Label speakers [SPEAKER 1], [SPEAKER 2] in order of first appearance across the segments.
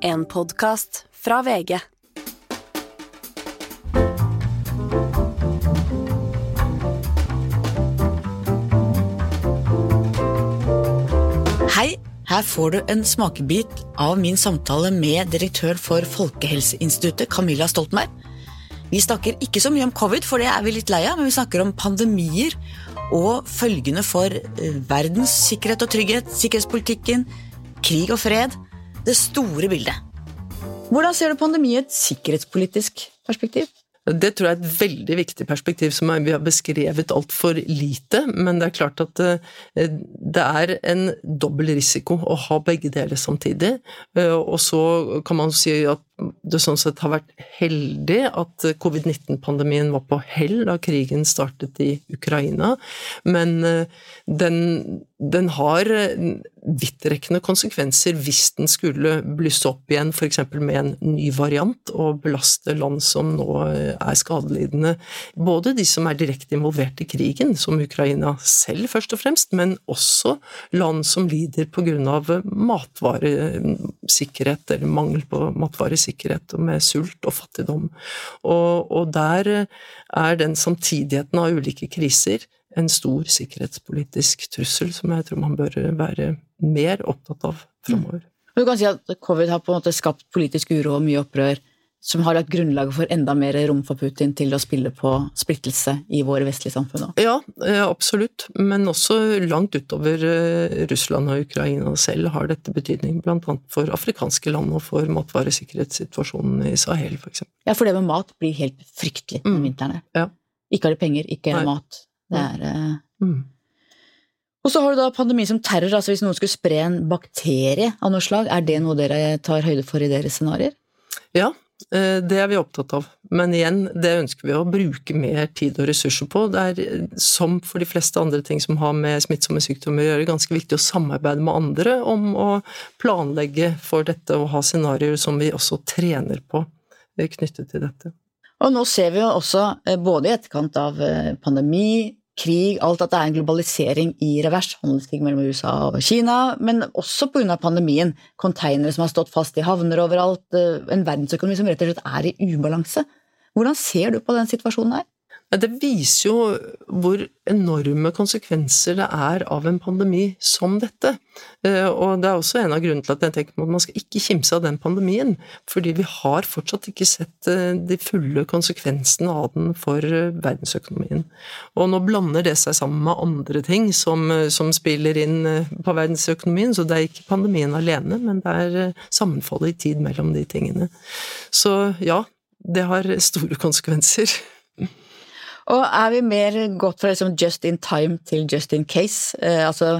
[SPEAKER 1] En podkast fra VG.
[SPEAKER 2] Hei, her får du en smakebit av min samtale med direktør for Folkehelseinstituttet, Camilla Stoltenberg. Vi snakker ikke så mye om covid, for det er vi litt lei av, men vi snakker om pandemier og følgende for eh, verdens sikkerhet og trygghet, sikkerhetspolitikken, krig og fred, det store bildet. Hvordan ser du pandemi i et sikkerhetspolitisk perspektiv?
[SPEAKER 3] Det tror jeg er et veldig viktig perspektiv som vi har beskrevet altfor lite. Men det er klart at eh, det er en dobbel risiko å ha begge deler samtidig. Eh, og så kan man si at det sånn sett har vært heldig at covid-19-pandemien var på hell da krigen startet i Ukraina, men eh, den, den har vidtrekkende konsekvenser hvis den skulle blusse opp igjen f.eks. med en ny variant og belaste land som nå er skadelidende. Både de som er direkte involvert i krigen, som Ukraina selv først og fremst, men også land som lider pga. Matvaresikkerhet eller mangel på matvaresikkerhet og med sult og fattigdom. Og, og der er den samtidigheten av ulike kriser en stor sikkerhetspolitisk trussel som jeg tror man bør være mer opptatt av framover.
[SPEAKER 2] Du kan si at covid har på en måte skapt politisk uro og mye opprør som har lagt grunnlaget for enda mer rom for Putin til å spille på splittelse i våre vestlige samfunn?
[SPEAKER 3] Ja, eh, absolutt. Men også langt utover eh, Russland og Ukraina selv har dette betydning. Blant annet for afrikanske land og for matvaresikkerhetssituasjonen i Sahel, f.eks.
[SPEAKER 2] Ja, for det med mat blir helt fryktelig om mm. vinteren.
[SPEAKER 3] Ja.
[SPEAKER 2] Ikke har de penger, ikke har de mat. Det er uh... mm. Og så har du da pandemi som terror, altså hvis noen skulle spre en bakterie av noe slag, er det noe dere tar høyde for i deres scenarioer?
[SPEAKER 3] Ja, Eh, det er vi opptatt av, men igjen, det ønsker vi å bruke mer tid og ressurser på. Det er, eh, som for de fleste andre ting som har med smittsomme sykdommer å gjøre, ganske viktig å samarbeide med andre om å planlegge for dette og ha scenarioer som vi også trener på eh, knyttet til dette.
[SPEAKER 2] Og nå ser vi jo også, både i etterkant av pandemi, krig, alt at det er en globalisering i revers, handelskrig mellom USA og Kina, men også pga. pandemien. Konteinere som har stått fast i havner overalt, eh, en verdensøkonomi som rett og slett er i ubalanse. Hvordan ser du på den situasjonen her?
[SPEAKER 3] Det viser jo hvor enorme konsekvenser det er av en pandemi som dette. Eh, og det er også en av grunnene til at jeg tenker at man skal ikke kimse av den pandemien. Fordi vi har fortsatt ikke sett eh, de fulle konsekvensene av den for eh, verdensøkonomien. Og nå blander det seg sammen med andre ting som, som spiller inn på verdensøkonomien, så det er ikke pandemien alene, men det er sammenfallet i tid mellom de tingene. Så ja, det har store konsekvenser.
[SPEAKER 2] Og er vi mer gått fra liksom just in time til just in case? Eh, altså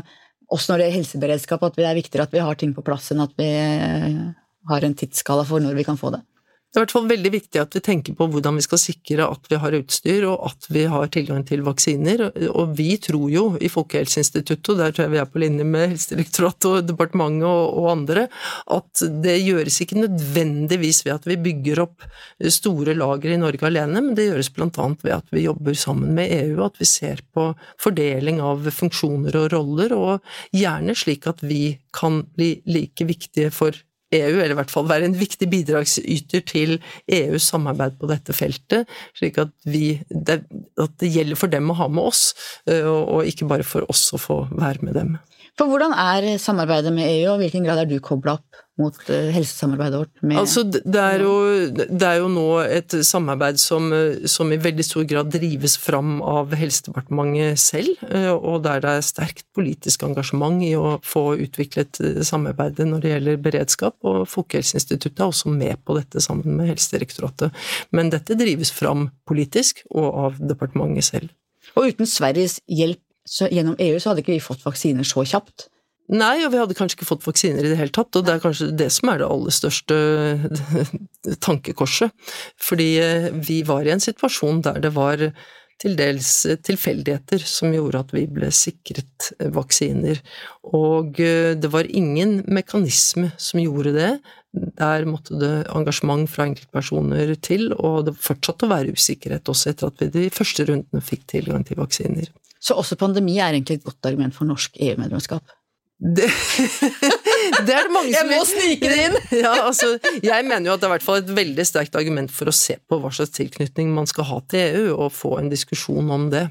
[SPEAKER 2] også når det er helseberedskap, at det er viktigere at vi har ting på plass enn at vi eh, har en tidsskala for når vi kan få det?
[SPEAKER 3] Det er i hvert fall veldig viktig at vi tenker på hvordan vi skal sikre at vi har utstyr, og at vi har tilgang til vaksiner. Og vi tror jo i Folkehelseinstituttet, og der tror jeg vi er på linje med Helsedirektoratet og departementet og, andre, at det gjøres ikke nødvendigvis ved at vi bygger opp store lagre i Norge alene, men det gjøres annet ved at vi jobber sammen med EU, at vi ser på fordeling av funksjoner og roller, og gjerne slik at vi kan bli like viktige for EU, eller i hvert fall være en viktig bidragsyter til EUs samarbeid på dette feltet, slik at, vi, det, at det gjelder for dem å ha med oss, og, og ikke bare for oss å få være med dem.
[SPEAKER 2] For hvordan er samarbeidet med EU, og hvilken grad er du kobla opp mot eh, helsesamarbeidet vårt?
[SPEAKER 3] Altså, det er, jo, det er jo nå et samarbeid som, som, i veldig stor grad drives fram av Helsedepartementet selv, eh, og der det er sterkt politisk engasjement i å få utviklet eh, samarbeidet når det gjelder beredskap, og Folkehelseinstituttet er også med på dette sammen med Helsedirektoratet. Men dette drives fram politisk og av departementet selv.
[SPEAKER 2] Og uten Sveriges hjelp gjennom EU så hadde ikke vi fått vaksiner så kjapt?
[SPEAKER 3] Nei, og vi hadde kanskje ikke fått vaksiner i det hele tatt, og det er kanskje det som er det aller største tankekorset. Fordi eh, vi var i en situasjon der det var til dels tilfeldigheter som gjorde at vi ble sikret vaksiner. Og eh, det var ingen mekanisme som gjorde det. Der måtte det engasjement fra enkeltpersoner til, og det fortsatte å være usikkerhet også etter at vi de første rundene fikk tilgang til vaksiner.
[SPEAKER 2] Så også pandemi er egentlig et godt argument for norsk EU-medlemskap?
[SPEAKER 3] Det, det er det mange som Jeg
[SPEAKER 2] må snike det inn!
[SPEAKER 3] Ja, altså, jeg mener jo at det er i hvert fall et veldig sterkt argument for å se på hva slags tilknytning man skal ha til EU, og få en diskusjon om det.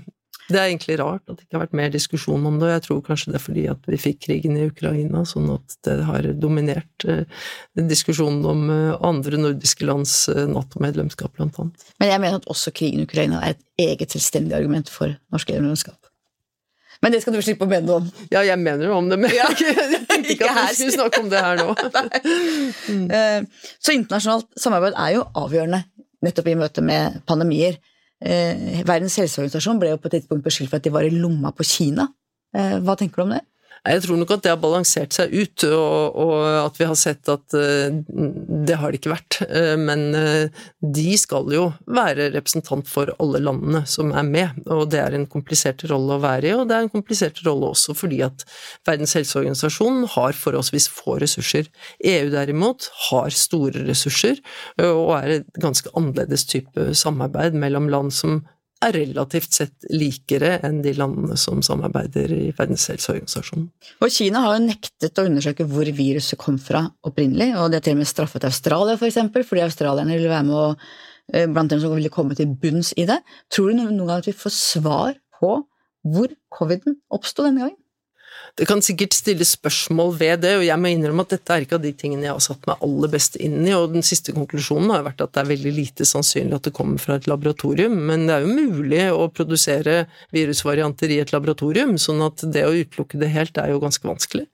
[SPEAKER 3] Det er egentlig rart at det ikke har vært mer diskusjon om det, og jeg tror kanskje det er fordi at vi fikk krigen i Ukraina, sånn at det har dominert eh, diskusjonen om eh, andre nordiske lands eh, Nato-medlemskap, blant annet.
[SPEAKER 2] Men jeg mener at også krigen i Ukraina er et eget selvstendig argument for norsk EU-medlemskap. Men det skal du slippe å mene noe om.
[SPEAKER 3] Ja, jeg mener jo om det, men
[SPEAKER 2] Ja.
[SPEAKER 3] jeg tenkte
[SPEAKER 2] Ikke
[SPEAKER 3] at vi skulle snakke om det her nå.
[SPEAKER 2] mm. Så internasjonalt samarbeid er jo avgjørende nettopp i møte med pandemier. Eh, Verdens helseorganisasjon ble jo på et tidspunkt beskyldt for at de var i lomma på Kina. Eh, Hva tenker du om det?
[SPEAKER 3] Jeg tror nok at det har balansert seg ut, og, og at vi har sett at eh, det har det ikke vært. Eh, Men eh, de skal jo være representant for alle landene som er med, og det er en komplisert rolle å være i, og det er en komplisert rolle også fordi at Verdens helseorganisasjon har forholdsvis få ressurser. EU derimot har store ressurser, og er et ganske annerledes type samarbeid mellom land som er relativt sett likere enn de landene som samarbeider i Verdens helseorganisasjon.
[SPEAKER 2] Og Kina har jo nektet å undersøke hvor viruset kom fra opprinnelig, og de har til og med straffet Australia, for eksempel, fordi australierne ville være med å, eh, blant dem som ville komme til bunns i det. Tror du noen gang at vi får svar på hvor coviden oppsto denne gangen?
[SPEAKER 3] Det kan sikkert stilles spørsmål ved det, og jeg må innrømme at dette er ikke av de tingene jeg har satt meg aller best inn i, og den siste konklusjonen har vært at det er veldig lite sannsynlig at det kommer fra et laboratorium, men det er jo mulig å produsere virusvarianter i et laboratorium, sånn at det å utelukke det helt er jo ganske vanskelig.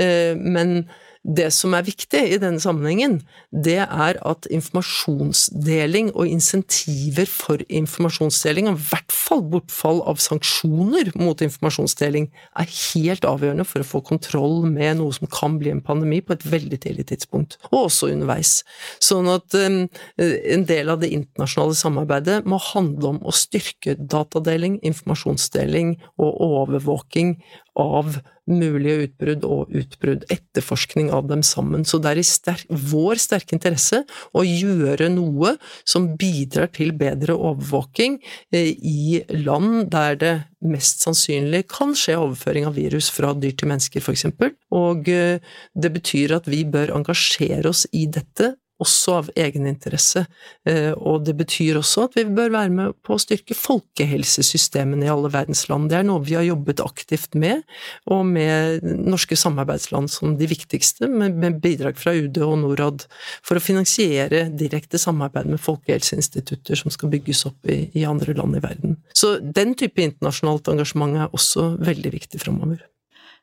[SPEAKER 3] Eh, Men det som er viktig i denne sammenhengen, det er at informasjonsdeling og insentiver for informasjonsdeling, og i hvert fall bortfall av sanksjoner mot informasjonsdeling, er helt avgjørende for å få kontroll med noe som kan bli en pandemi på et veldig tidlig tidspunkt, og også underveis. Sånn at en del av det internasjonale samarbeidet må handle om å styrke datadeling, informasjonsdeling og overvåking av mulige utbrudd og utbrudd, etterforskning av dem sammen. Så det er i sterk, vår sterke interesse å gjøre noe som bidrar til bedre overvåking eh, i land der det mest sannsynlig kan skje overføring av virus fra dyr til mennesker, f.eks. Og eh, det betyr at vi bør engasjere oss i dette også av egeninteresse. Eh, Og det betyr også at vi bør være med på å styrke folkehelsesystemene i alle verdens land. Det er noe vi har jobbet aktivt med, og med norske samarbeidsland som de viktigste, med bidrag fra UD og Norad, for å finansiere direkte samarbeid med folkehelseinstitutter som skal bygges opp i, i andre land i verden. Så den type internasjonalt engasjement er også veldig viktig framover.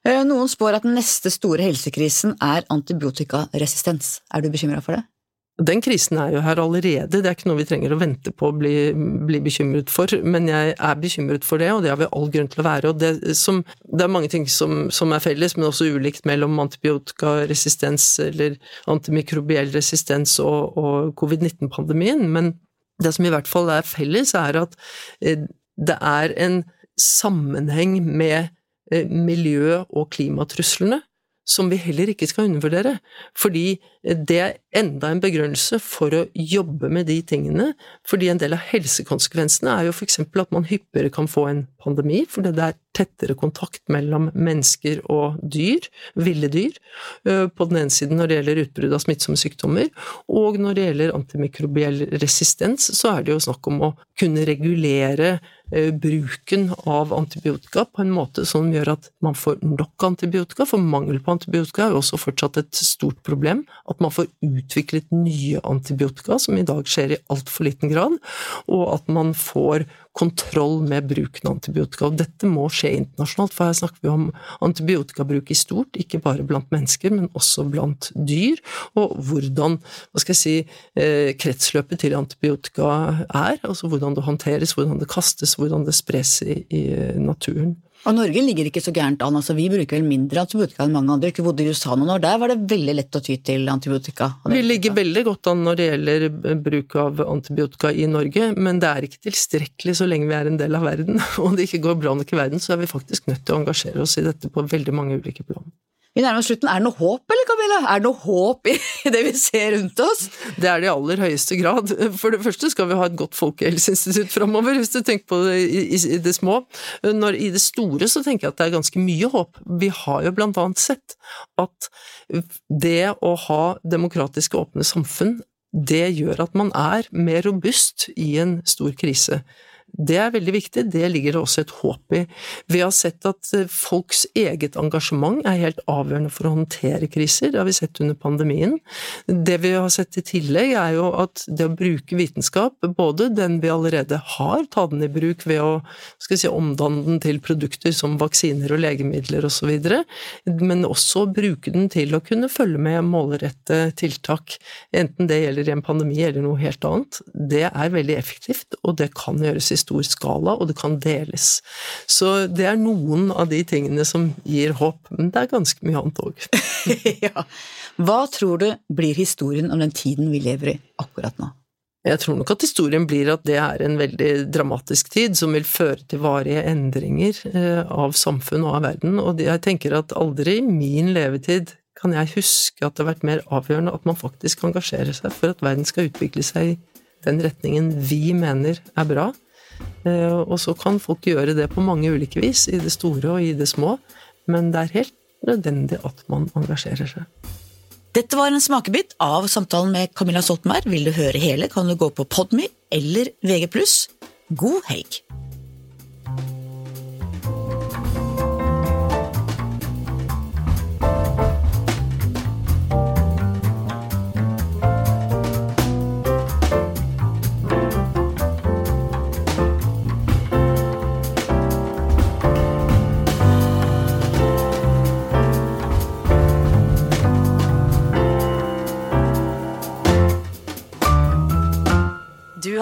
[SPEAKER 2] Eh, Noen spår at den neste store helsekrisen er antibiotikaresistens. Er du bekymra for det?
[SPEAKER 3] Den krisen er jo her allerede, det er ikke noe vi trenger å vente på å bli, bli bekymret for, men jeg er bekymret for det, og det har vi all grunn til å være. Og det, som, det er mange ting som, som er felles, men også ulikt mellom antibiotikaresistens eller antimikrobiell resistens og, og covid-19-pandemien. Men det som i hvert fall er felles, er at eh, det er en sammenheng med eh, miljø- og klimatruslene som vi heller ikke skal undervurdere. Fordi det er enda en begrunnelse for å jobbe med de tingene. Fordi en del av helsekonsekvensene er jo f.eks. at man hyppigere kan få en pandemi, fordi det er tettere kontakt mellom mennesker og dyr, ville dyr, øh, på den ene siden når det gjelder utbrudd av smittsomme sykdommer, og når det gjelder antimikrobiell resistens, så er det jo snakk om å kunne regulere bruken av antibiotika på en måte som gjør at man får nok antibiotika, for mangel på antibiotika er jo også fortsatt et stort problem. At man får utviklet nye antibiotika, som i dag skjer i altfor liten grad, og at man får kontroll med bruken av antibiotika. Og dette må skje internasjonalt, for her snakker vi om antibiotikabruk i stort, ikke bare blant mennesker, men også blant dyr, og hvordan, hva skal jeg si, eh, kretsløpet til antibiotika er, altså hvordan det håndteres, hvordan det kastes, hvordan det spres i, i naturen.
[SPEAKER 2] Og Norge ligger ikke så gærent an. altså Vi bruker vel mindre antibiotika enn mange andre. Ikke bodde i USA noen år. Der var det veldig lett å ty til antibiotika.
[SPEAKER 3] Vi ligger veldig godt an når det gjelder bruk av antibiotika i Norge, men det er ikke tilstrekkelig så lenge vi er en del av verden. Og det ikke går bra nok i verden, så er vi faktisk nødt til å engasjere oss i dette på veldig mange ulike plan.
[SPEAKER 2] Vi nærmer oss slutten. Er det noe håp, eller Camilla? Er det noe håp i det vi ser rundt oss?
[SPEAKER 3] Det er det i aller høyeste grad. For det første skal vi ha et godt folkehelseinstitutt framover, hvis du tenker på det i, det små. Når, I det store så tenker jeg at det er ganske mye håp. Vi har jo blant annet sett at det å ha demokratiske åpne samfunn det gjør at man er mer robust i en stor krise. Det er veldig viktig, det ligger det også et håp i. Vi har sett at eh, folks eget engasjement er helt avgjørende for å håndtere kriser, det har vi sett under pandemien. Det vi har sett i tillegg er jo at det å bruke vitenskap, både den vi allerede har, ta den i bruk ved å si, omdanne den til produkter som vaksiner og legemidler osv., men også bruke den til å kunne følge med målrette tiltak, enten det gjelder i en pandemi eller noe helt annet. Det er veldig effektivt, og det kan gjøres i stor skala, og det kan deles. Så det er noen av de tingene som gir håp, men det er ganske mye annet òg.
[SPEAKER 2] ja. Hva tror du blir historien om den tiden vi lever i akkurat nå?
[SPEAKER 3] Jeg tror nok at historien blir at det er en veldig dramatisk tid som vil føre til varige endringer eh, av samfunn og av verden, og jeg tenker at aldri i min levetid kan jeg huske at det har vært mer avgjørende at man faktisk engasjerer seg for at verden skal utvikle seg i den retningen vi mener er bra, og så kan folk gjøre det på mange ulike vis, i det store og i det små, men det er helt nødvendig at man engasjerer seg.
[SPEAKER 2] Dette var en smakebit av samtalen med Camilla Stoltenberg. Vil du høre hele, kan du gå på Podmy eller VG+. God helg!